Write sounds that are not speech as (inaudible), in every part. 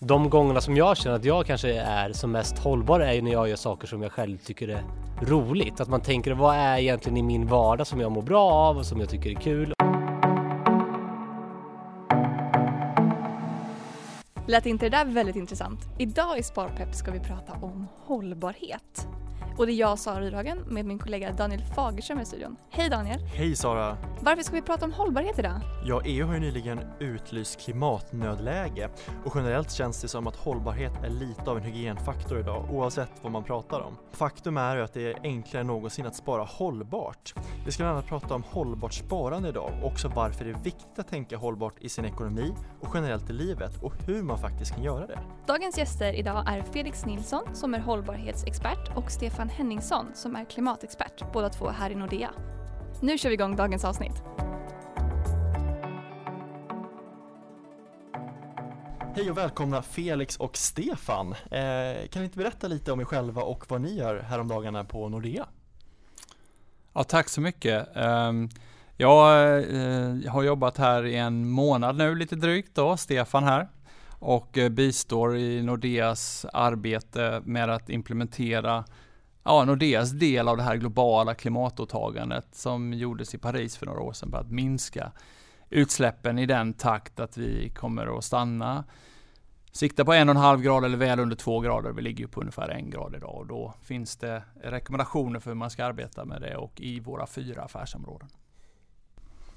De gångerna som jag känner att jag kanske är som mest hållbar är ju när jag gör saker som jag själv tycker är roligt. Att man tänker vad är egentligen i min vardag som jag mår bra av och som jag tycker är kul. Lät inte det där väldigt intressant? Idag i Sparpepp ska vi prata om hållbarhet. Och det är jag, Sara Rydhagen, med min kollega Daniel Fagerström i studion. Hej Daniel! Hej Sara! Varför ska vi prata om hållbarhet idag? Ja, EU har ju nyligen utlyst klimatnödläge och generellt känns det som att hållbarhet är lite av en hygienfaktor idag oavsett vad man pratar om. Faktum är ju att det är enklare än någonsin att spara hållbart. Vi ska bland annat prata om hållbart sparande idag och också varför det är viktigt att tänka hållbart i sin ekonomi och generellt i livet och hur man faktiskt kan göra det. Dagens gäster idag är Felix Nilsson som är hållbarhetsexpert och Stefan Stefan Henningsson som är klimatexpert, båda två här i Nordea. Nu kör vi igång dagens avsnitt. Hej och välkomna Felix och Stefan. Eh, kan ni inte berätta lite om er själva och vad ni gör häromdagarna på Nordea? Ja, tack så mycket. Um, jag uh, har jobbat här i en månad nu, lite drygt då, Stefan här och uh, bistår i Nordeas arbete med att implementera ja, Nordeas del av det här globala klimatåtagandet som gjordes i Paris för några år sedan på att minska utsläppen i den takt att vi kommer att stanna sikta på en och en halv grad eller väl under två grader. Vi ligger ju på ungefär en grad idag och då finns det rekommendationer för hur man ska arbeta med det och i våra fyra affärsområden.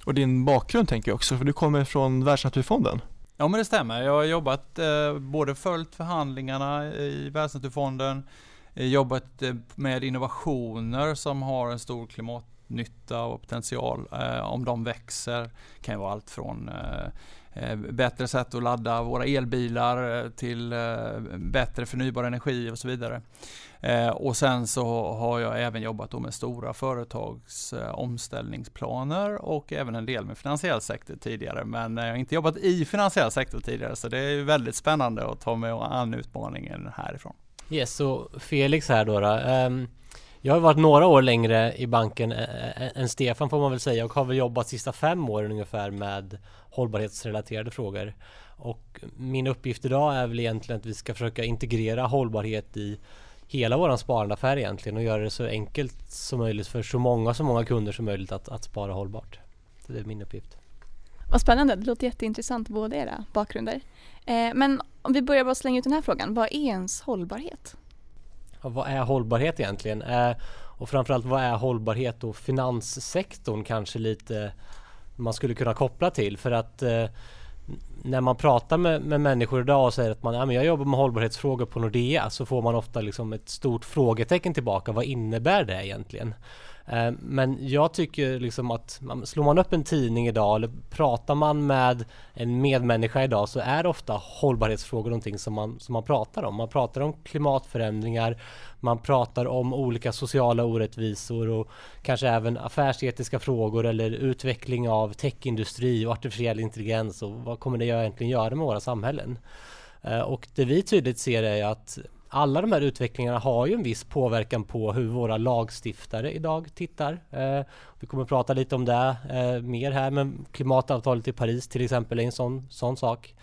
Och din bakgrund tänker jag också, för du kommer från Världsnaturfonden? Ja men det stämmer. Jag har jobbat, eh, både följt förhandlingarna i Världsnaturfonden, Eh, jobbat eh, med innovationer som har en stor klimatnytta och potential. Eh, om de växer kan ju vara allt från bättre sätt att ladda våra elbilar till bättre förnybar energi och så vidare. Och sen så har jag även jobbat med stora företags omställningsplaner och även en del med finansiell sektor tidigare. Men jag har inte jobbat i finansiell sektor tidigare så det är väldigt spännande att ta mig an utmaningen härifrån. Yes, så Felix här då. då. Um, jag har varit några år längre i banken än Stefan får man väl säga och har väl jobbat sista fem åren ungefär med hållbarhetsrelaterade frågor. Och min uppgift idag är väl egentligen att vi ska försöka integrera hållbarhet i hela våran sparandeaffär egentligen och göra det så enkelt som möjligt för så många, så många kunder som möjligt att, att spara hållbart. Så det är min uppgift. Vad spännande, det låter jätteintressant båda era bakgrunder. Eh, men om vi börjar bara slänga ut den här frågan, vad är ens hållbarhet? Ja, vad är hållbarhet egentligen? Eh, och framförallt vad är hållbarhet och finanssektorn kanske lite man skulle kunna koppla till för att eh, när man pratar med, med människor idag och säger att man ja, men jag jobbar med hållbarhetsfrågor på Nordea så får man ofta liksom ett stort frågetecken tillbaka. Vad innebär det egentligen? Eh, men jag tycker liksom att slår man upp en tidning idag eller pratar man med en medmänniska idag så är ofta hållbarhetsfrågor någonting som man, som man pratar om. Man pratar om klimatförändringar, man pratar om olika sociala orättvisor och kanske även affärsetiska frågor eller utveckling av techindustri och artificiell intelligens och vad kommer det egentligen göra med våra samhällen? Eh, och det vi tydligt ser är att alla de här utvecklingarna har ju en viss påverkan på hur våra lagstiftare idag tittar. Eh, vi kommer att prata lite om det eh, mer här, men klimatavtalet i Paris till exempel är en sån, sån sak.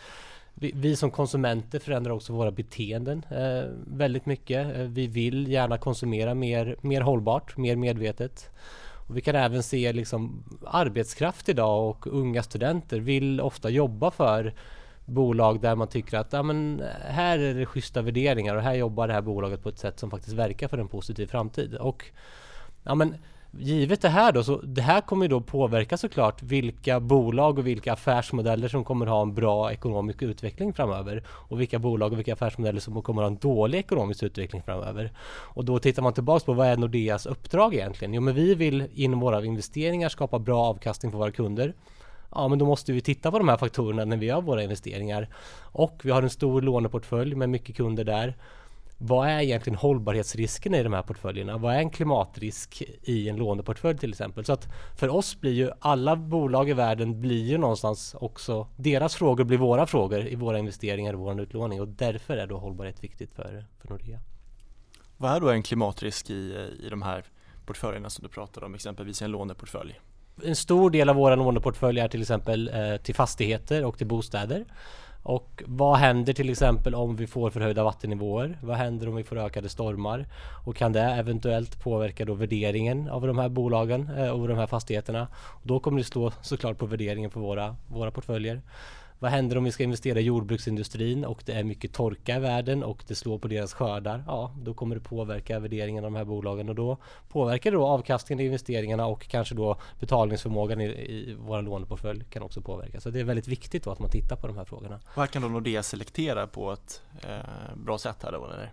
Vi, vi som konsumenter förändrar också våra beteenden eh, väldigt mycket. Eh, vi vill gärna konsumera mer, mer hållbart, mer medvetet. Och vi kan även se liksom arbetskraft idag och unga studenter vill ofta jobba för bolag där man tycker att ja, men här är det schyssta värderingar och här jobbar det här bolaget på ett sätt som faktiskt verkar för en positiv framtid. Och ja, men givet det här då, så det här kommer ju då påverka såklart vilka bolag och vilka affärsmodeller som kommer ha en bra ekonomisk utveckling framöver och vilka bolag och vilka affärsmodeller som kommer ha en dålig ekonomisk utveckling framöver. Och då tittar man tillbaks på vad är Nordeas uppdrag egentligen? Jo, men vi vill inom våra investeringar skapa bra avkastning för våra kunder ja men då måste vi titta på de här faktorerna när vi gör våra investeringar. Och vi har en stor låneportfölj med mycket kunder där. Vad är egentligen hållbarhetsrisken i de här portföljerna? Vad är en klimatrisk i en låneportfölj till exempel? Så att för oss blir ju alla bolag i världen blir ju någonstans också, deras frågor blir våra frågor i våra investeringar och vår utlåning och därför är då hållbarhet viktigt för, för Nordea. Vad är då en klimatrisk i, i de här portföljerna som du pratar om, exempelvis en låneportfölj? En stor del av vår låneportfölj är till exempel eh, till fastigheter och till bostäder. Och vad händer till exempel om vi får förhöjda vattennivåer? Vad händer om vi får ökade stormar? Och kan det eventuellt påverka då värderingen av de här bolagen eh, och de här fastigheterna? Och då kommer det slå såklart på värderingen på våra, våra portföljer. Vad händer om vi ska investera i jordbruksindustrin och det är mycket torka i världen och det slår på deras skördar? Ja, då kommer det påverka värderingen av de här bolagen och då påverkar det då avkastningen i investeringarna och kanske då betalningsförmågan i, i vår låneportfölj kan också påverka. Så det är väldigt viktigt då att man tittar på de här frågorna. Och här kan då Nordea selektera på ett eh, bra sätt här då eller?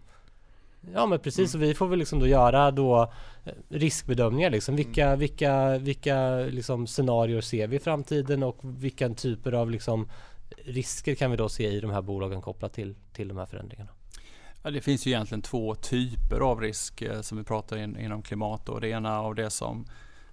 Ja men precis, mm. vi får väl liksom då göra då eh, riskbedömningar liksom. Vilka, mm. vilka, vilka liksom scenarier ser vi i framtiden och vilka typer av liksom risker kan vi då se i de här bolagen kopplat till, till de här förändringarna? Ja, det finns ju egentligen två typer av risk eh, som vi pratar in, inom klimat. Och det ena av det som,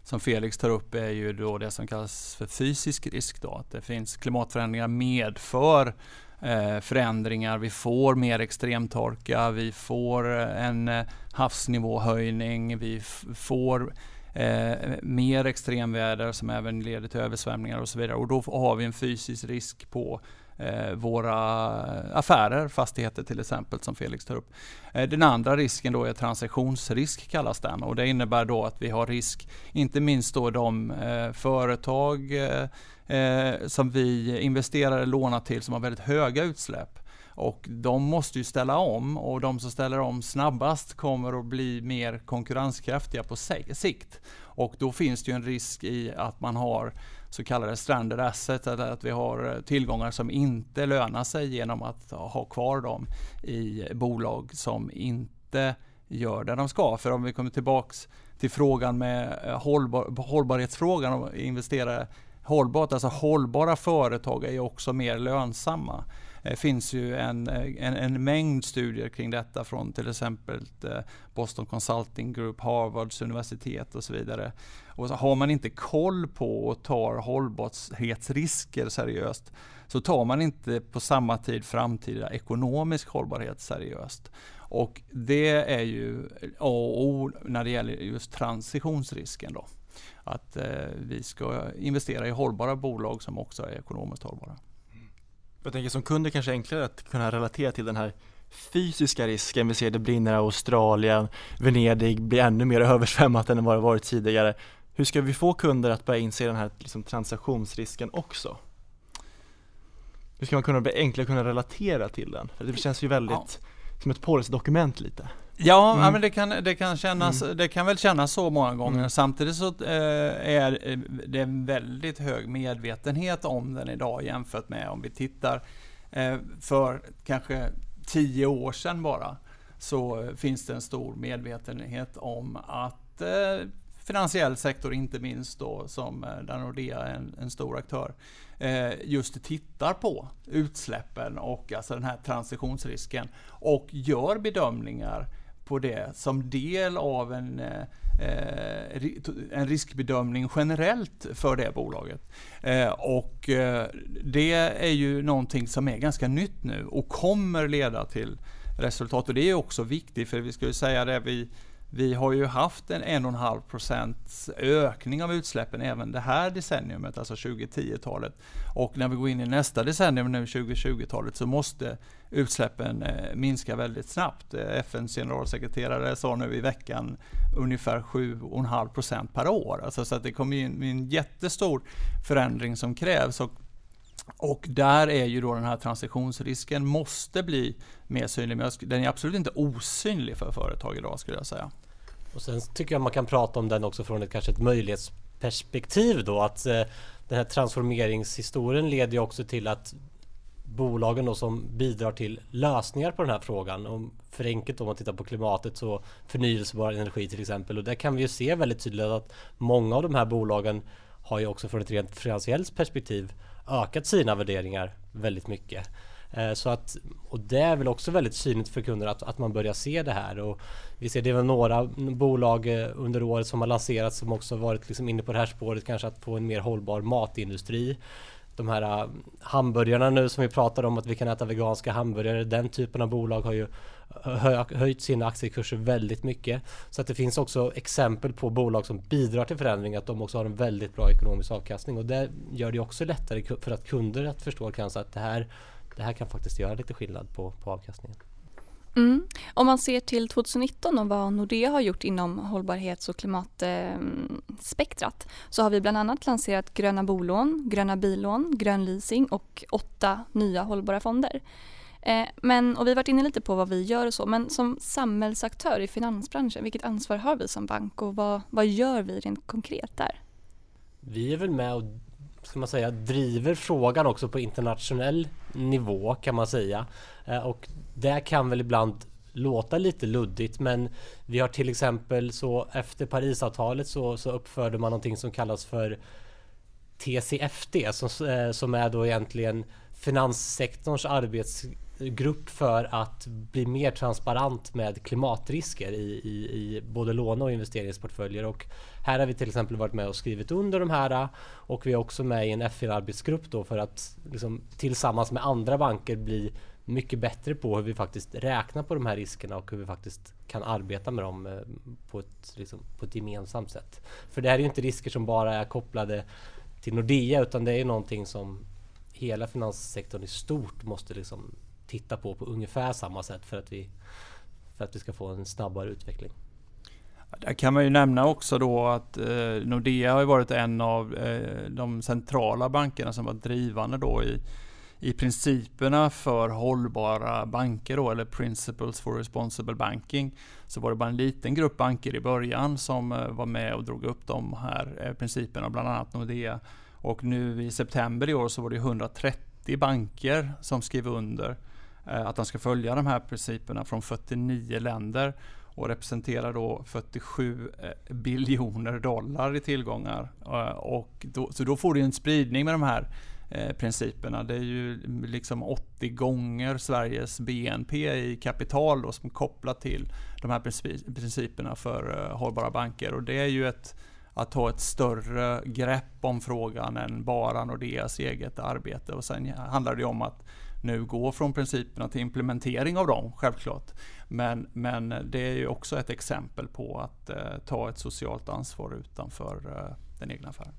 som Felix tar upp är ju då det som kallas för fysisk risk. Då. Att det finns klimatförändringar medför eh, förändringar. Vi får mer extremtorka, vi får eh, en eh, havsnivåhöjning, vi får eh, mer extremväder som även leder till översvämningar och så vidare. Och då har vi en fysisk risk på eh, våra affärer, fastigheter till exempel som Felix tar upp. Eh, den andra risken då är transaktionsrisk kallas den och det innebär då att vi har risk, inte minst då de eh, företag eh, eh som vi investerar eller lånar till som har väldigt höga utsläpp. Och de måste ju ställa om och de som ställer om snabbast kommer att bli mer konkurrenskraftiga på sikt. Och då finns det ju en risk i att man har så kallade stranded assets, eller att vi har eh, tillgångar som inte lönar sig genom att ha kvar dem i bolag som inte gör det de ska. För om vi kommer tillbaks till frågan med eh, hållbar, hållbarhetsfrågan och investera hållbart, alltså hållbara företag är ju också mer lönsamma. Det finns ju en, eh, en, en, mängd studier kring detta från till exempel eh, Boston Consulting Group, Harvards universitet och så vidare. Och så har man inte koll på och tar hållbarhetsrisker seriöst så tar man inte på samma tid framtida ekonomisk hållbarhet seriöst. Och det är ju A och O när det gäller just transitionsrisken. Då. Att eh, vi ska investera i hållbara bolag som också är ekonomiskt hållbara. Jag tänker som kund är det kanske enklare att kunna relatera till den här fysiska risken. Vi ser det brinner i Australien, Venedig blir ännu mer (laughs) översvämmat än vad det varit tidigare. Hur ska vi få kunder att börja inse den här liksom, transaktionsrisken också? Hur ska man kunna enklare kunna relatera till den? För det känns ju väldigt ja. som ett policydokument lite. Ja, mm. ja, men det kan, det, kan kännas, mm. det kan väl kännas så många gånger. Mm. Samtidigt så eh, är det en väldigt hög medvetenhet om den idag jämfört med om vi tittar eh, för kanske tio år sedan bara. Så finns det en stor medvetenhet om att eh, finansiell sektor inte minst då som eh, där Nordea är en, en stor aktör eh, just tittar på utsläppen och alltså den här transitionsrisken och gör bedömningar på det som del av en, eh, eh, en riskbedömning generellt för det bolaget. Eh, och det är ju någonting som är ganska nytt nu och kommer leda till resultat. Och det är också viktigt för vi skulle säga det vi vi har ju haft en 1,5 procents ökning av utsläppen även det här decenniumet, alltså 2010-talet. Och när vi går in i nästa decennium, nu 2020-talet, så måste utsläppen eh, minska väldigt snabbt. Eh, FNs generalsekreterare sa nu i veckan ungefär 7,5 procent per år. Alltså så att det kommer in en jättestor förändring som krävs. Och och där är ju då den här transitionsrisken måste bli mer synlig. Men den är absolut inte osynlig för företag idag skulle jag säga. Och sen tycker jag man kan prata om den också från ett kanske ett möjlighetsperspektiv då att eh, den här transformeringshistorien leder ju också till att bolagen då som bidrar till lösningar på den här frågan. Om för enkelt om man tittar på klimatet så förnyelsebar energi till exempel. Och där kan vi ju se väldigt tydligt att många av de här bolagen har ju också från ett rent finansiellt perspektiv ökat sina värderingar väldigt mycket. Eh, så att, och det är väl också väldigt synligt för kunder att, att man börjar se det här. Och vi ser det är väl några bolag eh, under året som har lanserats som också varit liksom inne på det här spåret kanske att få en mer hållbar matindustri. De här eh, hamburgarna nu som vi pratar om att vi kan äta veganska hamburgare. Den typen av bolag har ju höjt sina aktiekurser väldigt mycket. Så att det finns också exempel på bolag som bidrar till förändring att de också har en väldigt bra ekonomisk avkastning och det gör det också lättare för att kunder att förstå kanske att det här det här kan faktiskt göra lite skillnad på, på avkastningen. Mm. Om man ser till 2019 och vad Nordea har gjort inom hållbarhets och klimatspektrat så har vi bland annat lanserat gröna bolån, gröna billån, grön leasing och åtta nya hållbara fonder. Eh, men, och vi har varit inne lite på vad vi gör och så, men som samhällsaktör i finansbranschen, vilket ansvar har vi som bank och vad, vad gör vi rent konkret där? Vi är väl med och ska man säga, driver frågan också på internationell nivå kan man säga. Eh, och det kan väl ibland låta lite luddigt men vi har till exempel så efter Parisavtalet så, så uppförde man någonting som kallas för TCFD som, eh, som är då egentligen finanssektorns grupp för att bli mer transparent med klimatrisker i, i, i både låne och investeringsportföljer. Och här har vi till exempel varit med och skrivit under de här och vi är också med i en FN-arbetsgrupp då för att liksom, tillsammans med andra banker bli mycket bättre på hur vi faktiskt räknar på de här riskerna och hur vi faktiskt kan arbeta med dem eh, på ett, liksom, på ett gemensamt sätt. För det här är ju inte risker som bara är kopplade till Nordea utan det är någonting som hela finanssektorn i stort måste liksom titta på på ungefär samma sätt för att vi, för att vi ska få en snabbare utveckling. Där kan man ju nämna också då att eh, Nordea har varit en av eh, de centrala bankerna som var drivande då i, i principerna för hållbara banker då, eller Principles for Responsible Banking. Så var det bara en liten grupp banker i början som eh, var med och drog upp de här eh, principerna, bland annat Nordea. Och nu i september i år så var det 130 banker som skrev under eh, Eh, att de ska följa de här principerna från 49 länder och representerar då 47 eh, biljoner dollar i tillgångar. Eh, och då, så då får du en spridning med de här principerna. Det är ju liksom 80 gånger Sveriges BNP i kapital då, som är kopplat till de här principerna för hållbara banker. Och det är ju ett att ta ett större grepp om frågan än bara Nordeas eget arbete. Och sen handlar det om att nu gå från principerna till implementering av dem, självklart. Men, men det är ju också ett exempel på att eh, ta ett socialt ansvar utanför eh, den egna affären.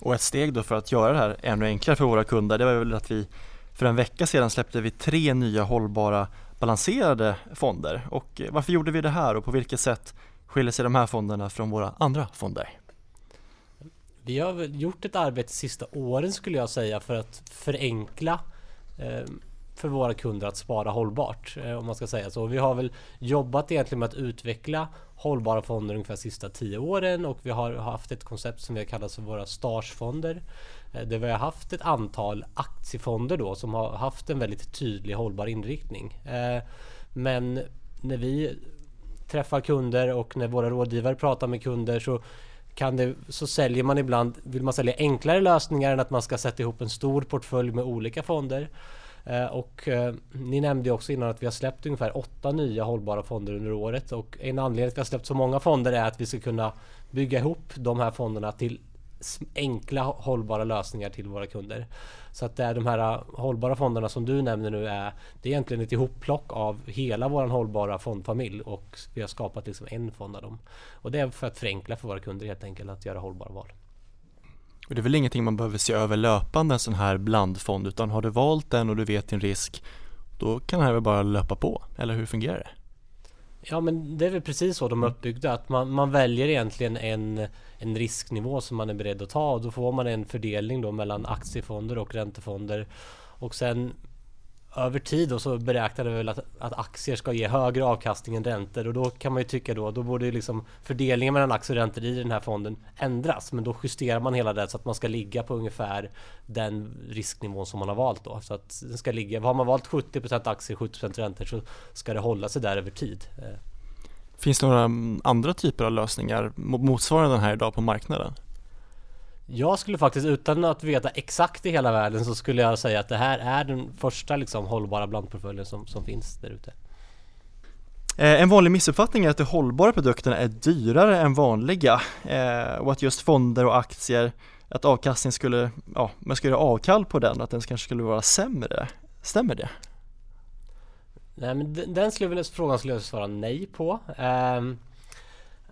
Och ett steg då för att göra det här ännu enklare för våra kunder, det var väl att vi för en vecka sedan släppte vi tre nya hållbara balanserade fonder. Och eh, varför gjorde vi det här och på vilket sätt skiljer sig de här fonderna från våra andra fonder? Vi har gjort ett arbete de sista åren skulle jag säga för att förenkla eh, Eh, för våra kunder att spara hållbart. Eh, om man ska säga så. Vi har väl jobbat egentligen med att utveckla hållbara fonder ungefär de sista tio åren och vi har haft ett koncept som vi har kallat för våra starsfonder. Eh, där vi har haft ett antal aktiefonder då som har haft en väldigt tydlig hållbar inriktning. Men när vi träffar kunder och när våra rådgivare pratar med kunder så kan det, så säljer man ibland, vill man sälja enklare lösningar än att man ska sätta ihop en stor portfölj med olika fonder. Eh, och eh, ni nämnde också innan att vi har släppt ungefär åtta nya hållbara fonder under året och en anledning till att vi har släppt så många fonder är att vi ska kunna bygga ihop de här fonderna till enkla hållbara lösningar till våra kunder. Så att det är de här äh, hållbara fonderna som du nämner nu är Det är egentligen ett ihopplock av hela vår hållbara fondfamilj och vi har skapat liksom en fond av dem. Och det är för att förenkla för våra kunder helt enkelt att göra hållbara val. Och det är väl ingenting man behöver se över löpande en sån här blandfond utan har du valt den och du vet din risk då kan det här väl bara löpa på, eller hur fungerar det? Ja men det är väl precis så de är uppbyggda att man, man väljer egentligen en, en risknivå som man är beredd att ta. Och då får man en fördelning då mellan aktiefonder och räntefonder. Och sen över tid då så beräknade vi väl att, att aktier ska ge högre avkastning än räntor och då kan man ju tycka då, då borde liksom fördelningen mellan aktier och räntor i den här fonden ändras. Men då justerar man hela det så att man ska ligga på ungefär den risknivån som man har valt då. Så att den ska ligga, har man valt 70% aktier, 70% räntor så ska det hålla sig där över tid. Eh. Finns det några andra typer av lösningar motsvarande den här idag på marknaden? Jag skulle faktiskt utan att veta exakt i hela världen så skulle jag säga att det här är den första liksom hållbara blandportföljen som, som finns där ute. Eh, en vanlig missuppfattning är att de hållbara produkterna är dyrare än vanliga eh, och att just fonder och aktier, att avkastningen skulle, ja, man skulle göra avkall på den, att den kanske skulle vara sämre. Stämmer det? Nej men den skulle, frågan skulle jag svara nej på. Um,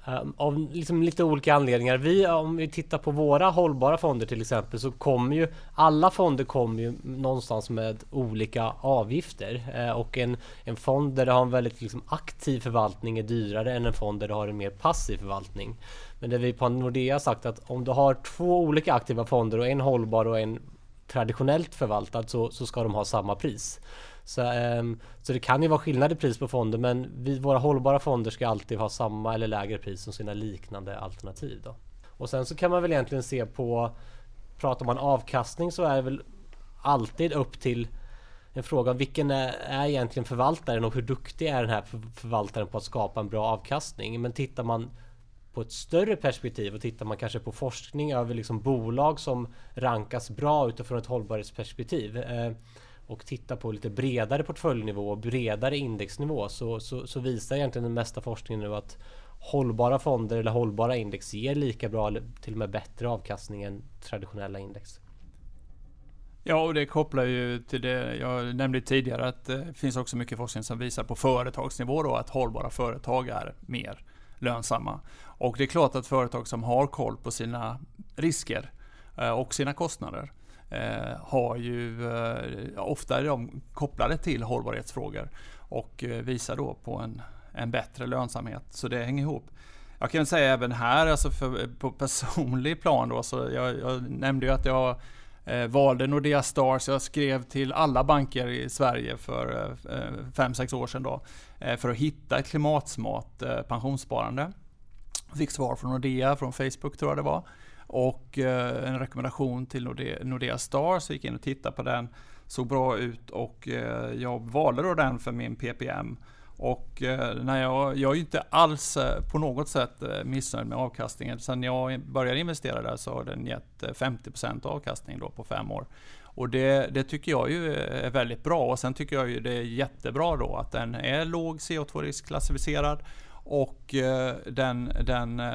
Um, av liksom lite olika anledningar. Vi, om vi tittar på våra hållbara fonder till exempel så kommer ju alla fonder kommer ju någonstans med olika avgifter uh, och en, en fond där det har en väldigt liksom, aktiv förvaltning är dyrare än en fond där det har en mer passiv förvaltning. Men det vi på Nordea har sagt att om du har två olika aktiva fonder och en hållbar och en traditionellt förvaltad så, så ska de ha samma pris. Så, um, så det kan ju vara skillnad i pris på fonder men vi, våra hållbara fonder ska alltid ha samma eller lägre pris som sina liknande alternativ. Då. Och sen så kan man väl egentligen se på Pratar man avkastning så är det väl alltid upp till en fråga om vilken är, är egentligen förvaltaren och hur duktig är den här förvaltaren på att skapa en bra avkastning. Men tittar man på ett större perspektiv och tittar man kanske på forskning över liksom bolag som rankas bra utifrån ett hållbarhetsperspektiv eh, och tittar på lite bredare portföljnivå och bredare indexnivå så, så, så, visar egentligen den mesta forskningen nu att hållbara fonder eller hållbara index ger lika bra eller till och med bättre avkastning än traditionella index. Ja, och det kopplar ju till det jag nämnde tidigare att eh, det finns också mycket forskning som visar på företagsnivå då att hållbara företag är mer lönsamma. Och det är klart att företag som har koll på sina risker eh, och sina kostnader eh, har ju, eh, ofta är de kopplade till hållbarhetsfrågor och eh, visar då på en, en bättre lönsamhet. Så det hänger ihop. Jag kan säga även här, alltså för, på personlig plan då, så jag, jag nämnde ju att jag eh, valde Nordea Stars. Jag skrev till alla banker i Sverige för 5-6 eh, år sedan då, eh, för att hitta ett klimatsmart eh, pensionssparande. Fick svar från Nordea, från Facebook tror jag det var. Och eh, en rekommendation till Nordea, Nordea Star, så gick in och tittade på den. Såg bra ut och eh, jag valde då den för min PPM. Och eh, när jag, jag är inte alls eh, på något sätt eh, missnöjd med avkastningen. Sen jag började investera där så har den gett eh, 50% avkastning då på fem år. Och det, det, tycker jag ju är väldigt bra. Och sen tycker jag ju det är jättebra då att den är låg CO2-riskklassificerad och eh, den, den eh,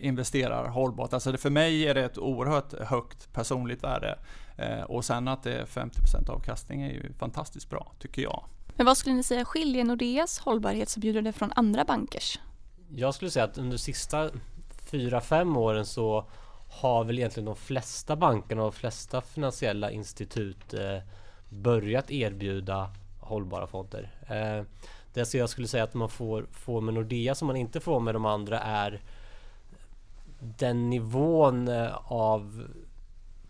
investerar hållbart. Alltså det, för mig är det ett oerhört högt personligt värde. Eh, och sen att det är 50% avkastning är ju fantastiskt bra, tycker jag. Men vad skulle ni säga skiljer Nordeas hållbarhetserbjudande från andra bankers? Jag skulle säga att under de sista 4-5 åren så har väl egentligen de flesta bankerna och de flesta finansiella institut börjat erbjuda hållbara fonder. Det jag skulle säga att man får, får med Nordea som man inte får med de andra är den nivån eh, av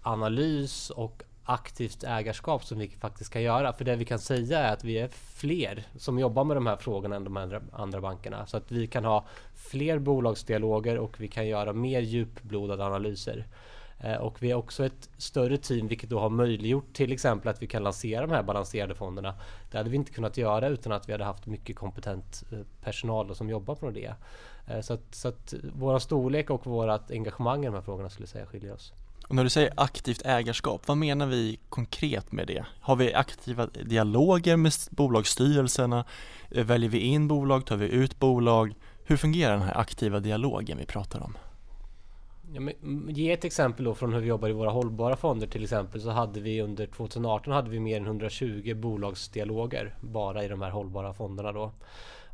analys och aktivt ägarskap som vi faktiskt kan göra. För det vi kan säga är att vi är fler som jobbar med de här frågorna än de andra, andra bankerna. Så att vi kan ha fler bolagsdialoger och vi kan göra mer djupblodade analyser. Eh, och vi är också ett större team vilket då har möjliggjort till exempel att vi kan lansera de här balanserade fonderna. Det hade vi inte kunnat göra utan att vi hade haft mycket kompetent eh, personal som jobbar på det. Eh, så att, så att våra storlek och vårt engagemang i de här frågorna skulle jag säga skiljer oss. Och när du säger aktivt ägarskap, vad menar vi konkret med det? Har vi aktiva dialoger med bolagsstyrelserna? Väljer vi in bolag? Tar vi ut bolag? Hur fungerar den här aktiva dialogen vi pratar om? Ja, men, mm, ge ett exempel då från hur vi jobbar i våra hållbara fonder till exempel så hade vi under 2018 hade vi mer än 120 bolagsdialoger bara i de här hållbara fonderna då.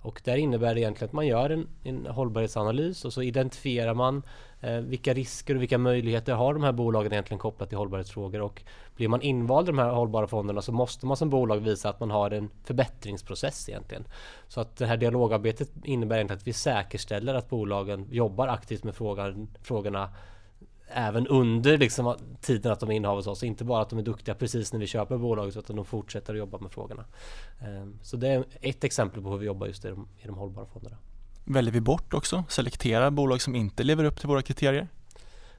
Och där innebär det egentligen att man gör en, en hållbarhetsanalys och så identifierar man eh, vilka risker och vilka möjligheter har de här bolagen egentligen kopplat till hållbarhetsfrågor. Och blir man invald i de här hållbara fonderna så måste man som bolag visa att man har en förbättringsprocess egentligen. Så att det här dialogarbetet innebär egentligen att vi säkerställer att bolagen jobbar aktivt med frågan, frågorna även under liksom, tiden att de är innehav hos oss. Inte bara att de är duktiga precis när vi köper bolaget utan de fortsätter att jobba med frågorna. Ehm, så det är ett exempel på hur vi jobbar just i de, i de hållbara fonderna. Väljer vi bort också? Selekterar bolag som inte lever upp till våra kriterier?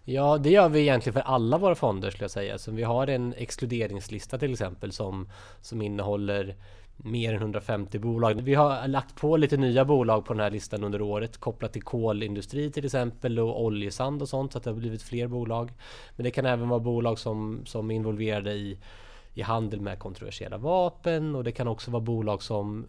Ja, det gör vi egentligen för alla våra fonder skulle jag säga. Så vi har en exkluderingslista till exempel som, som innehåller mer än 150 bolag. Vi har lagt på lite nya bolag på den här listan under året kopplat till kolindustri till exempel och oljesand och sånt så att det har blivit fler bolag. Men det kan även vara bolag som, som är involverade i, i handel med kontroversiella vapen och det kan också vara bolag som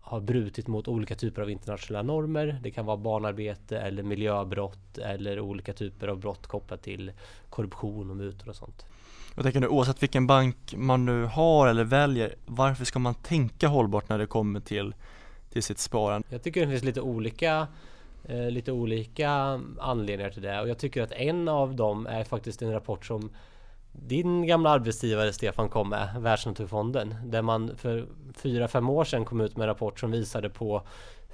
har brutit mot olika typer av internationella normer. Det kan vara barnarbete eller miljöbrott eller olika typer av brott kopplat till korruption och mutor och sånt. Jag tänker nu oavsett vilken bank man nu har eller väljer, varför ska man tänka hållbart när det kommer till, till sitt sparande? Jag tycker det finns lite olika eh, lite olika anledningar till det och jag tycker att en av dem är faktiskt en rapport som din gamla arbetsgivare Stefan kom med, Världsnaturfonden, där man för fyra fem år sedan kom ut med en rapport som visade på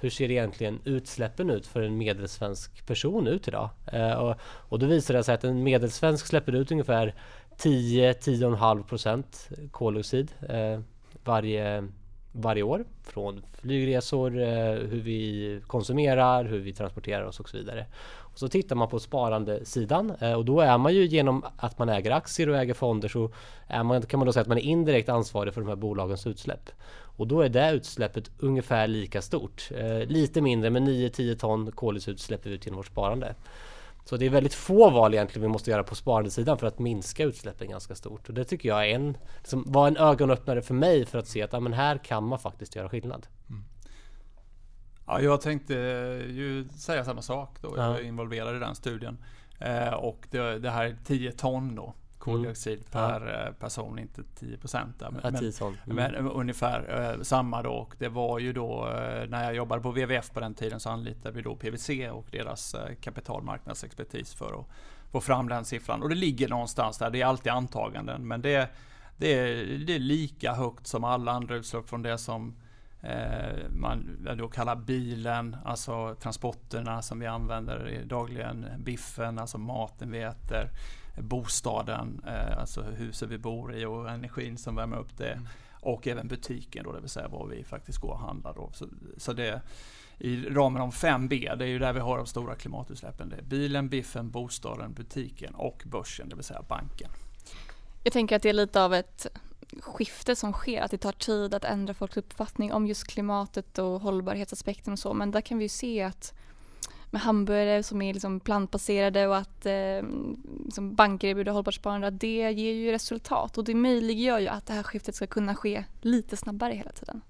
hur ser egentligen utsläppen ut för en medelsvensk person ut idag? Eh, och, och då visade det sig att en medelsvensk släpper ut ungefär 10-10,5 procent koldioxid eh, varje, varje år från flygresor, eh, hur vi konsumerar, hur vi transporterar oss och så vidare. Och så tittar man på sparandesidan eh, och då är man ju genom att man äger aktier och äger fonder så är man, kan man då säga att man är indirekt ansvarig för de här bolagens utsläpp. Och då är det utsläppet ungefär lika stort. Eh, lite mindre men 9-10 ton koldioxid släpper vi ut genom vårt sparande. Så det är väldigt få val egentligen vi måste göra på sparandesidan för att minska utsläppen ganska stort. Och det tycker jag är en, som var en ögonöppnare för mig för att se att ja, men här kan man faktiskt göra skillnad. Mm. Ja, jag tänkte ju säga samma sak då. Jag är involverad i den studien. Eh, och det, det här är 10 ton då koldioxid mm. per ja. Eh, person, inte 10 procent. Men, ja, mm. men, ungefär eh, samma då. Och det var ju då eh, när jag jobbade på WWF på den tiden så anlitade vi då PWC och deras eh, kapitalmarknadsexpertis för att få fram den siffran. Och det ligger någonstans där. Det är alltid antaganden, men det, det, är, det är lika högt som alla andra utsläpp från det som eh, man då kallar bilen, alltså transporterna som vi använder dagligen, biffen, alltså maten vi äter, bostaden, eh, alltså huset vi bor i och energin som värmer upp det. Mm. Och även butiken då, det vill säga var vi faktiskt går och handlar. Då. Så, så det i ramen om 5B, det är ju där vi har de stora klimatutsläppen. Det är bilen, biffen, bostaden, butiken och börsen, det vill säga banken. Jag tänker att det är lite av ett skifte som sker, att det tar tid att ändra folks uppfattning om just klimatet och hållbarhetsaspekten och så. Men där kan vi ju se att med hamburgare som är liksom plantbaserade och att eh, liksom banker erbjuder hållbart sparande, att det ger ju resultat. Och det möjliggör ju att det här skiftet ska kunna ske lite snabbare hela tiden.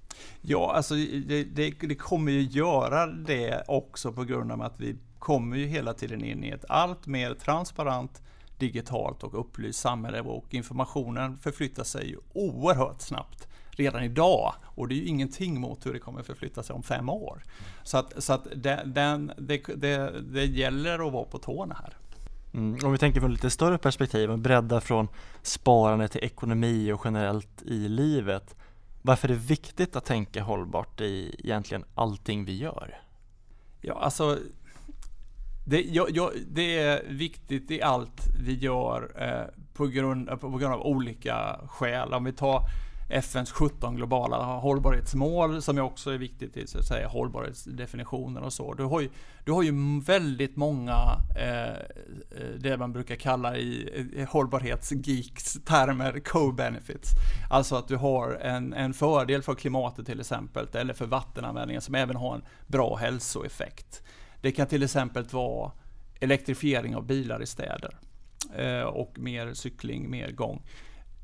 Ja, alltså det, det, det kommer ju göra det också på grund av att vi kommer ju hela tiden in i ett allt mer transparent digitalt och upplyst samhälle. Och informationen förflyttar sig ju oerhört snabbt redan idag och det är ju ingenting mot hur det kommer förflytta sig om fem år. Så att, så att det, den, det, det, det gäller att vara på tårna här. Mm, om vi tänker från lite större perspektiv och bredda från sparande till ekonomi och generellt i livet. Varför är det viktigt att tänka hållbart i egentligen allting vi gör? Ja, alltså det, ja, ja, det är viktigt i allt vi gör eh, på, grund, på grund av olika skäl. Om vi tar FNs 17 globala hållbarhetsmål som också är viktigt i så att säga, hållbarhetsdefinitioner och så. Du har ju, du har ju väldigt många, eh, eh, det man brukar kalla i, eh, i hållbarhetsgeeks termer, co-benefits. Alltså att du har en, en fördel för klimatet till exempel, eller för vattenanvändningen som även har en bra hälsoeffekt. Det kan till exempel vara elektrifiering av bilar i städer eh, och mer cykling, mer gång.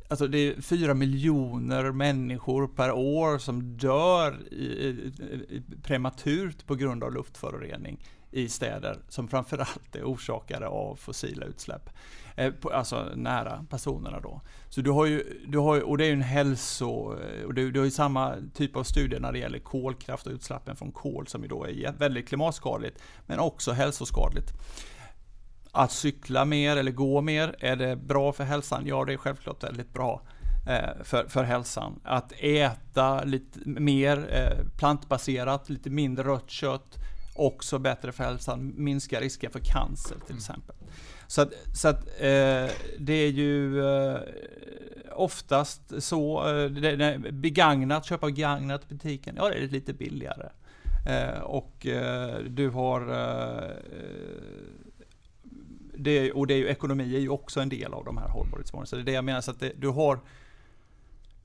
Alltså det är fyra miljoner människor per år som dör i, i, prematurt på grund av luftförorening i städer som framförallt är orsakade av fossila utsläpp. Eh, alltså nära personerna då. Så du har ju, du har och det är ju en hälso, och du, du har ju samma typ av studier när det gäller kolkraft och utsläppen från kol som ju då är väldigt klimatskadligt men också hälsoskadligt. Att cykla mer eller gå mer, är det bra för hälsan? Ja, det är självklart väldigt bra eh, för, för hälsan. Att äta lite mer eh, plantbaserat, lite mindre rött kött, också bättre för hälsan, minskar risken för cancer till mm. exempel. Så att, så att eh, det är ju eh, oftast så, eh, det, begagnat, köpa begagnat i butiken, ja det är lite billigare. Eh, och du har det, och det är ju, ekonomi är ju också en del av de här hållbarhetsmålen. Så det är det jag menar, så att det, du har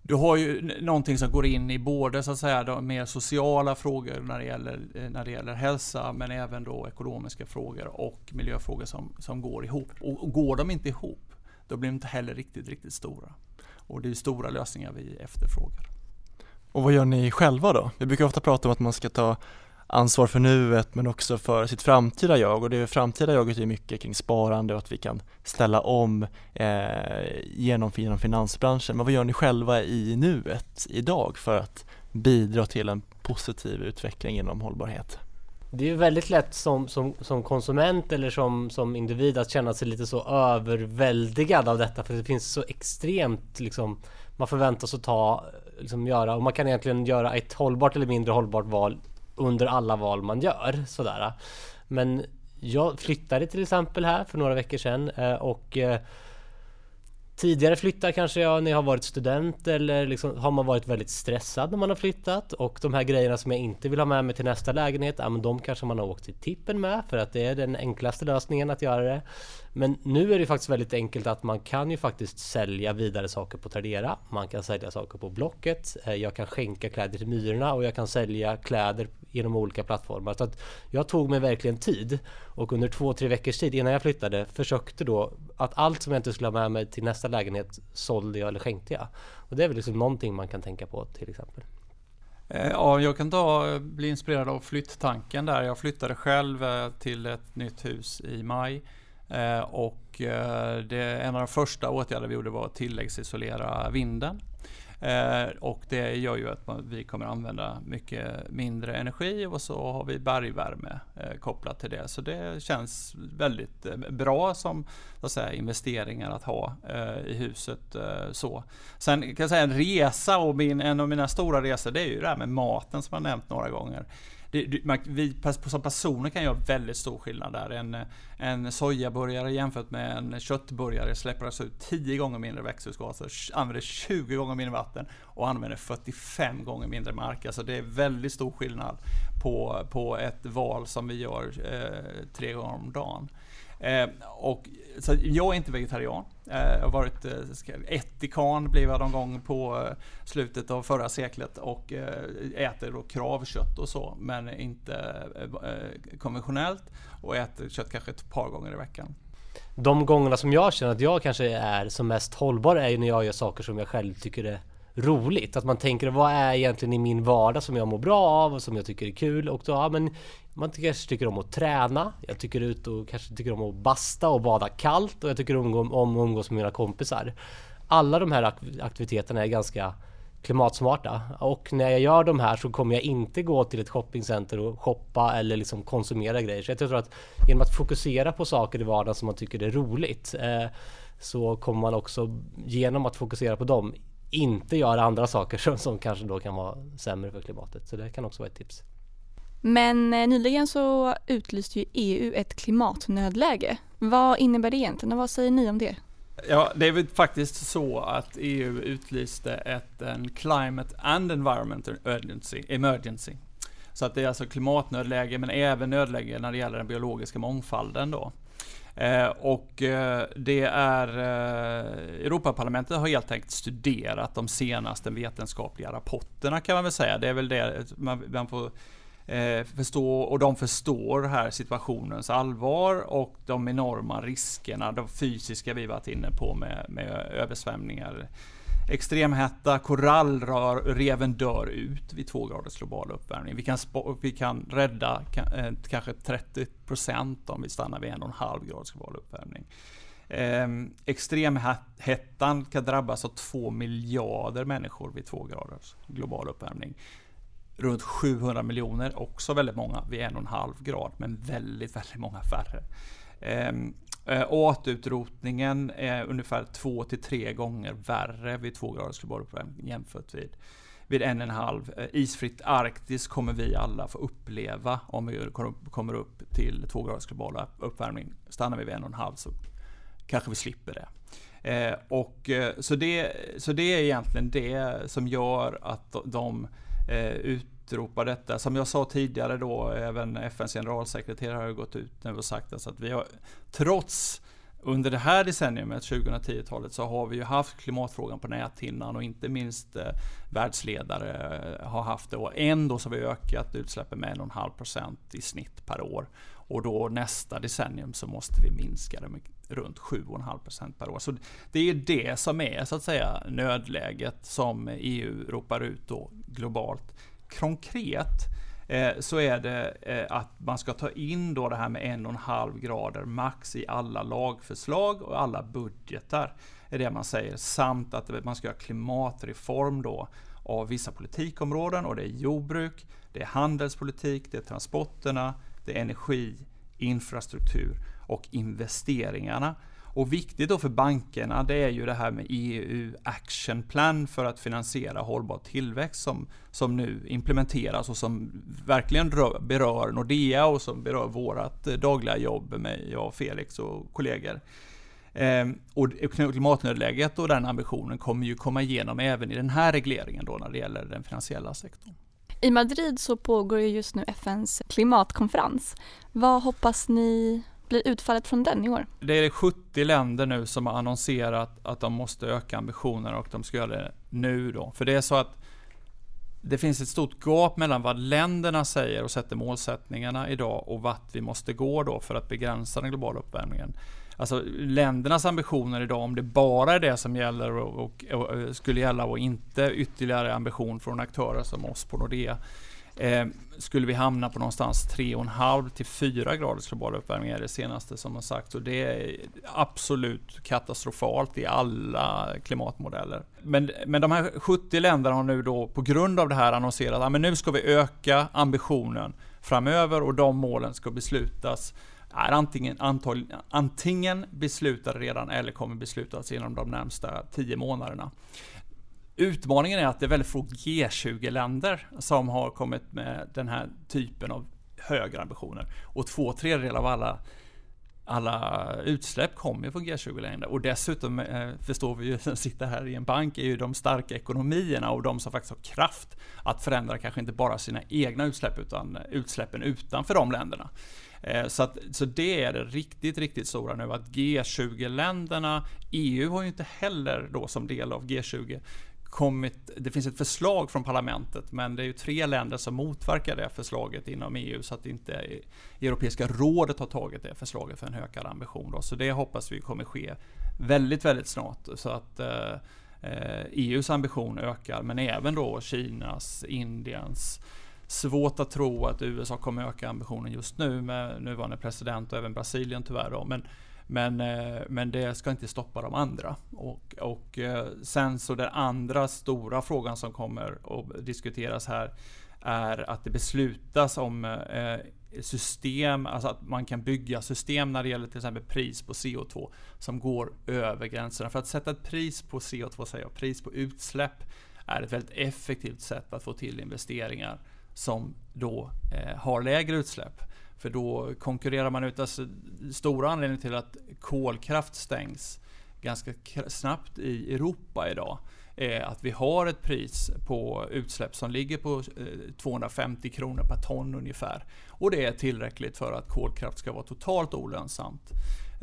du har ju någonting som går in i både så att säga de mer sociala frågor när det gäller, eh, när det gäller hälsa men även då ekonomiska frågor och miljöfrågor som, som går ihop. Och, och går de inte ihop då blir de inte heller riktigt, riktigt stora. Och det är stora lösningar vi efterfrågar. Och vad gör ni själva då? Vi brukar ofta prata om att man ska ta ansvar för nuet men också för sitt framtida jag och det framtida jaget är mycket kring sparande och att vi kan ställa om eh, genom, genom finansbranschen. Men vad gör ni själva i nuet idag för att bidra till en positiv utveckling inom hållbarhet? Det är väldigt lätt som, som, som konsument eller som, som individ att känna sig lite så överväldigad av detta för det finns så extremt liksom man förväntas att ta, liksom göra och man kan egentligen göra ett hållbart eller mindre hållbart val under alla val man gör sådär. Men jag flyttade till exempel här för några veckor sedan eh, och eh, Tidigare flyttar kanske jag när jag har varit student eller liksom, har man varit väldigt stressad när man har flyttat och de här grejerna som jag inte vill ha med mig till nästa lägenhet, ja men de kanske man har åkt till tippen med för att det är den enklaste lösningen att göra det. Men nu är det faktiskt väldigt enkelt att man kan ju faktiskt sälja vidare saker på Tradera. Man kan sälja saker på Blocket. Eh, jag kan skänka kläder till Myrorna och jag kan sälja kläder genom olika plattformar. Så att jag tog mig verkligen tid och under två, tre veckors tid innan jag flyttade försökte då att allt som jag inte skulle ha med mig till nästa lägenhet sålde jag eller skänkte jag. Och det är väl liksom någonting man kan tänka på till exempel. Eh, ja, jag kan ta, bli inspirerad av flytttanken där. Jag flyttade själv eh, till ett nytt hus i maj Eh, och eh, det, en av de första åtgärder vi gjorde var att tilläggsisolera vinden. Eh, och det gör ju att vi kommer använda mycket mindre energi och så har vi bergvärme eh, kopplat till det. Så det känns väldigt eh, bra som att säga, investeringar att ha eh, i huset. så. Sen kan jag säga en resa och min, en av mina stora resor det är ju det här med maten som jag nämnt några gånger det, man, vi som personer kan göra väldigt stor skillnad där. En, en sojaburgare jämfört med en köttburgare släpper alltså ut 10 gånger mindre växthusgaser, använder 20 gånger mindre vatten och använder 45 gånger mindre mark. Alltså det är väldigt stor skillnad på, på ett val som vi gör eh, tre gånger om dagen. Eh, och, så jag är inte vegetarian. Eh, jag har varit eh, etikan blev jag någon gång på eh, slutet av förra seklet och eh, äter då kravkött och så men inte eh, eh, konventionellt och äter kött kanske ett par gånger i veckan. De gångerna som jag känner att jag kanske är som mest hållbar är ju när jag gör saker som jag själv tycker är roligt. Att man tänker vad är egentligen i min vardag som jag mår bra av och som jag tycker är kul. Och då, ja, men man kanske tycker om att träna. Jag tycker ut och kanske tycker om att basta och bada kallt och jag tycker om, att umgås med mina kompisar. Alla de här aktiviteterna är ganska klimatsmarta och när jag gör de här så kommer jag inte gå till ett shoppingcenter och shoppa eller liksom konsumera grejer. Så jag tror att genom att fokusera på saker i vardagen som man tycker är roligt eh, så kommer man också genom att fokusera på dem inte göra andra saker som, som kanske då kan vara sämre för klimatet. Så det kan också vara ett tips. Men eh, nyligen så utlyste ju EU ett klimatnödläge. Vad innebär det egentligen och vad säger ni om det? Ja, det är väl faktiskt så att EU utlyste ett en Climate and Environment Emergency, emergency. Så att det är alltså klimatnödläge men även nödläge när det gäller den biologiska mångfalden då. Eh, och eh, det är eh, Europaparlamentet har helt enkelt studerat de senaste vetenskapliga rapporterna kan man väl säga. Det är väl det eh, man, man får eh, förstå och de förstår här situationens allvar och de enorma riskerna, de fysiska vi varit inne på med, med översvämningar. Extremhetta, korallreven dör ut vid två graders global uppvärmning. Vi kan, vi kan rädda eh, kanske 30 procent om vi stannar vid en och en halv grads global uppvärmning. Eh, extremhettan kan drabbas av två miljarder människor vid två graders global uppvärmning runt 700 miljoner, också väldigt många vid en och en halv grad, men väldigt, väldigt många färre. Ehm, eh, artutrotningen är ungefär två till tre gånger värre vid två graders global uppvärmning jämfört vid vid en och en halv. Eh, isfritt Arktis kommer vi alla få uppleva om vi kommer upp till två graders globala uppvärmning. Stannar vi vid en och en halv så kanske vi slipper det. Eh, och, eh, så, det så det är egentligen det som gör att de eh, utropar detta. Som jag sa tidigare då, även FNs generalsekreterare har gått ut nu och sagt alltså att vi har, trots under det här decenniumet, 2010-talet, så har vi ju haft klimatfrågan på näthinnan och inte minst eh, världsledare eh, har haft det. Och ändå så har vi ökat utsläppen med 1,5 procent i snitt per år. Och då nästa decennium så måste vi minska det med runt 7,5 procent per år. Så det är det som är så att säga nödläget som EU ropar ut då globalt. Konkret eh, så är det eh, att man ska ta in då det här med 1,5 grader max i alla lagförslag och alla budgetar. är det man säger. Samt att man ska göra klimatreform då av vissa politikområden och det är jordbruk, det är handelspolitik, det är transporterna, det är energi, infrastruktur och investeringarna. Och viktigt då för bankerna det är ju det här med EU Action Plan för att finansiera hållbar tillväxt som, som nu implementeras och som verkligen rör, berör Nordea och som berör vårt dagliga jobb med jag, och Felix och kollegor. Ehm, och klimatnödläget och den ambitionen kommer ju komma igenom även i den här regleringen då när det gäller den finansiella sektorn. I Madrid så pågår ju just nu FNs klimatkonferens. Vad hoppas ni blir utfallet från den i år? Det är 70 länder nu som har annonserat att de måste öka ambitionerna och de ska göra det nu då. För det är så att det finns ett stort gap mellan vad länderna säger och sätter målsättningarna idag och vart vi måste gå då för att begränsa den globala uppvärmningen. Alltså ländernas ambitioner idag, om det bara är det som gäller och, och, och skulle gälla och inte ytterligare ambition från aktörer som oss på Nordea, eh, skulle vi hamna på någonstans 3,5 till 4 graders global uppvärmning är det senaste som har sagts och det är absolut katastrofalt i alla klimatmodeller. Men, men de här 70 länderna har nu då på grund av det här annonserat ah, att nu ska vi öka ambitionen framöver och de målen ska beslutas är antingen, antingen beslutade redan eller kommer beslutas inom de närmsta 10 månaderna. Utmaningen är att det är väldigt få G20-länder som har kommit med den här typen av högre ambitioner. Och två tredjedelar av alla, alla utsläpp kommer från G20-länder. Och dessutom eh, förstår vi ju (laughs) som sitter här i en bank är ju de starka ekonomierna och de som faktiskt har kraft att förändra kanske inte bara sina egna utsläpp utan utsläppen utanför de länderna. Eh, så, att, så det är det riktigt, riktigt stora nu att G20-länderna, EU har ju inte heller då som del av G20 kommit, det finns ett förslag från parlamentet men det är ju tre länder som motverkar det förslaget inom EU så att inte Europeiska rådet har tagit det förslaget för en ökad ambition. Då. Så det hoppas vi kommer ske väldigt, väldigt snart så att eh, EUs ambition ökar men även då Kinas, Indiens, Svårt att tro att USA kommer öka ambitionen just nu med nuvarande president och även Brasilien tyvärr. Då. Men, men, eh, men det ska inte stoppa de andra. Och, och eh, sen så den andra stora frågan som kommer att diskuteras här är att det beslutas om eh, system, alltså att man kan bygga system när det gäller till exempel pris på CO2 som går över gränserna. För att sätta ett pris på CO2, säger jag, pris på utsläpp är ett väldigt effektivt sätt att få till investeringar som då eh, har lägre utsläpp. För då konkurrerar man ut, alltså stora anledningen till att kolkraft stängs ganska snabbt i Europa idag är att vi har ett pris på utsläpp som ligger på eh, 250 kronor per ton ungefär. Och det är tillräckligt för att kolkraft ska vara totalt olönsamt.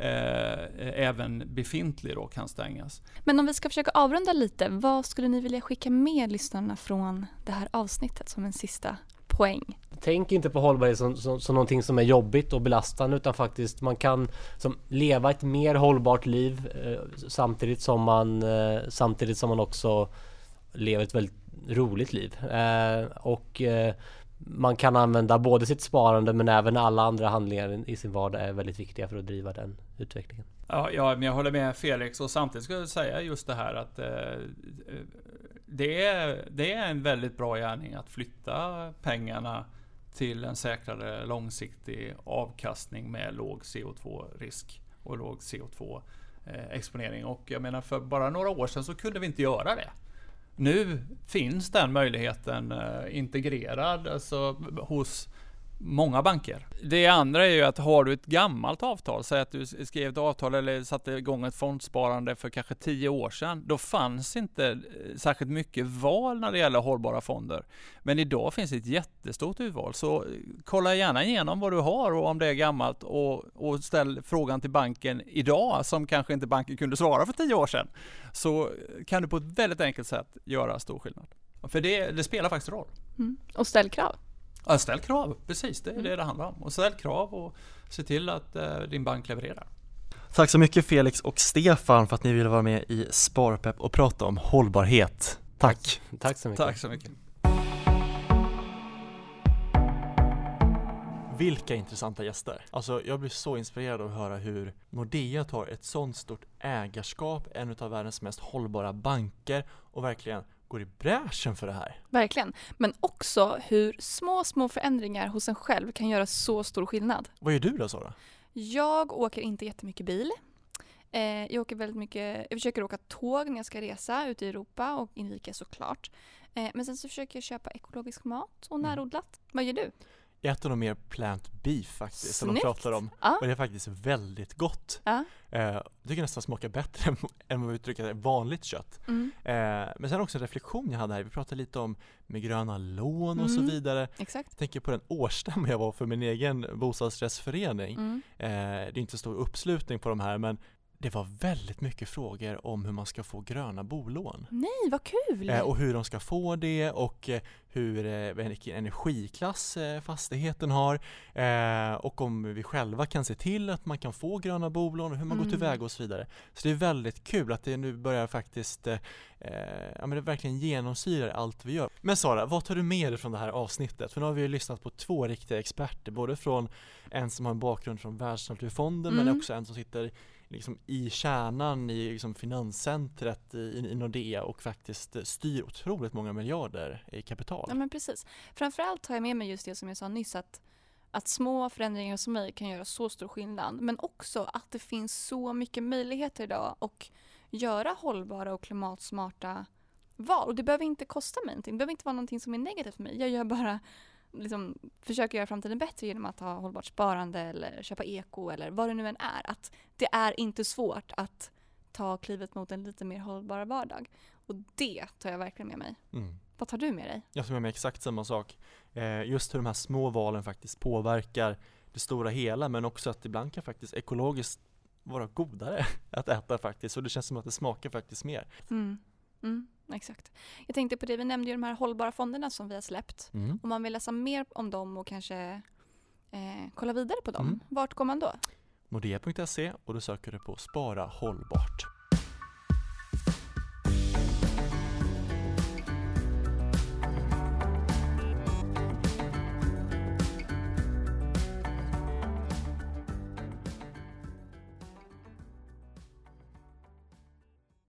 Eh, även befintlig då kan stängas. Men om vi ska försöka avrunda lite, vad skulle ni vilja skicka med lyssnarna från det här avsnittet som en sista poäng? Tänk inte på hållbarhet som, som, som någonting som är jobbigt och belastande utan faktiskt man kan som, leva ett mer hållbart liv eh, samtidigt, som man, eh, samtidigt som man också lever ett väldigt roligt liv. Eh, och eh, man kan använda både sitt sparande men även alla andra handlingar i sin vardag är väldigt viktiga för att driva den utvecklingen. Ja, ja men jag håller med Felix och samtidigt ska jag säga just det här att eh, det, är, det är en väldigt bra gärning att flytta pengarna till en säkrare långsiktig avkastning med låg CO2-risk och låg CO2-exponering. Eh, och jag menar för bara några år sedan så kunde vi inte göra det. Nu finns den möjligheten eh, integrerad alltså, hos många banker. Det andra är ju att har du ett gammalt avtal, säg att du skrev ett avtal eller satte igång ett fondsparande för kanske tio år sedan, då fanns inte eh, särskilt mycket val när det gäller hållbara fonder. Men idag finns ett jättestort urval, så eh, kolla gärna igenom vad du har och om det är gammalt och, och ställ frågan till banken idag som kanske inte banken kunde svara för tio år sedan. Så eh, kan du på ett väldigt enkelt sätt göra stor skillnad. För det, det spelar faktiskt roll. Mm. Och ställ krav. Ja, ställ krav, precis det är det det handlar om. Och ställ krav och se till att eh, din bank levererar. Tack så mycket Felix och Stefan för att ni ville vara med i Sparpepp och prata om hållbarhet. Tack! Tack så mycket! Tack så mycket! Vilka intressanta gäster! Alltså jag blir så inspirerad av att höra hur Nordea tar ett sånt stort ägarskap, en av världens mest hållbara banker och verkligen går i bräschen för det här. Verkligen. Men också hur små, små förändringar hos en själv kan göra så stor skillnad. Vad gör du då Sara? Jag åker inte jättemycket bil. Eh, jag åker väldigt mycket, jag försöker åka tåg när jag ska resa ute i Europa och inrikes såklart. Eh, men sen så försöker jag köpa ekologisk mat och Mm. närodlat. Vad gör du? Jag äter nog mer plant beef faktiskt, som de Snyggt. pratar om. Ja. Och det är faktiskt väldigt gott. Ja. Eh, jag tycker nästan smakar bättre än- än vad vi uttrycker vanligt kött. Mm, Eh, men sen också en reflektion jag hade här, vi pratade lite om med gröna lån och så Mm. vidare. exakt. Jag tänker på den årsstämma jag var för min egen bostadsrättsförening. Mm. Eh, det är inte stor uppslutning på de här men det var väldigt mycket frågor om hur man ska få gröna bolån. Nej, vad kul! Eh, och hur de ska få det och eh, hur, eh, vilken energiklass eh, fastigheten har eh, och om vi själva kan se till att man kan få gröna bolån och hur man går Mm. tillväga och så vidare. Så det är väldigt kul att det nu börjar faktiskt, eh, ja men det verkligen genomsyrar allt vi gör. Men Sara, vad tar du med dig från det här avsnittet? För nu har vi ju lyssnat på två riktiga experter, både från en som har en bakgrund från Världsnaturfonden men Mm. också en som sitter liksom i kärnan i liksom finanscentret i, i Nordea och faktiskt eh, styr otroligt många miljarder i kapital. Ja men precis. Framförallt har jag med mig just det som jag sa nyss att, att små förändringar som mig kan göra så stor skillnad. Men också att det finns så mycket möjligheter idag och göra hållbara och klimatsmarta val. Och det behöver inte kosta mig någonting. Det behöver inte vara någonting som är negativt för mig. Jag gör bara liksom, försöker göra framtiden bättre genom att ha hållbart sparande eller köpa eko eller vad det nu än är. Att det är inte svårt att ta klivet mot en lite mer hållbar vardag. Och det tar jag verkligen med mig. Mm. Vad tar du med dig? Jag tar med mig exakt samma sak. Eh, just hur de här små valen faktiskt påverkar det stora hela men också att ibland kan faktiskt ekologiskt vara godare (laughs) att äta faktiskt och det känns som att det smakar faktiskt mer. Mm. Mm, exakt. Jag tänkte på det, vi nämnde ju de här hållbara fonderna som vi har släppt. Om man vill läsa mer om dem och kanske eh, kolla vidare på dem, Mm. vart går man då? Nordea.se och då söker du på Spara hållbart.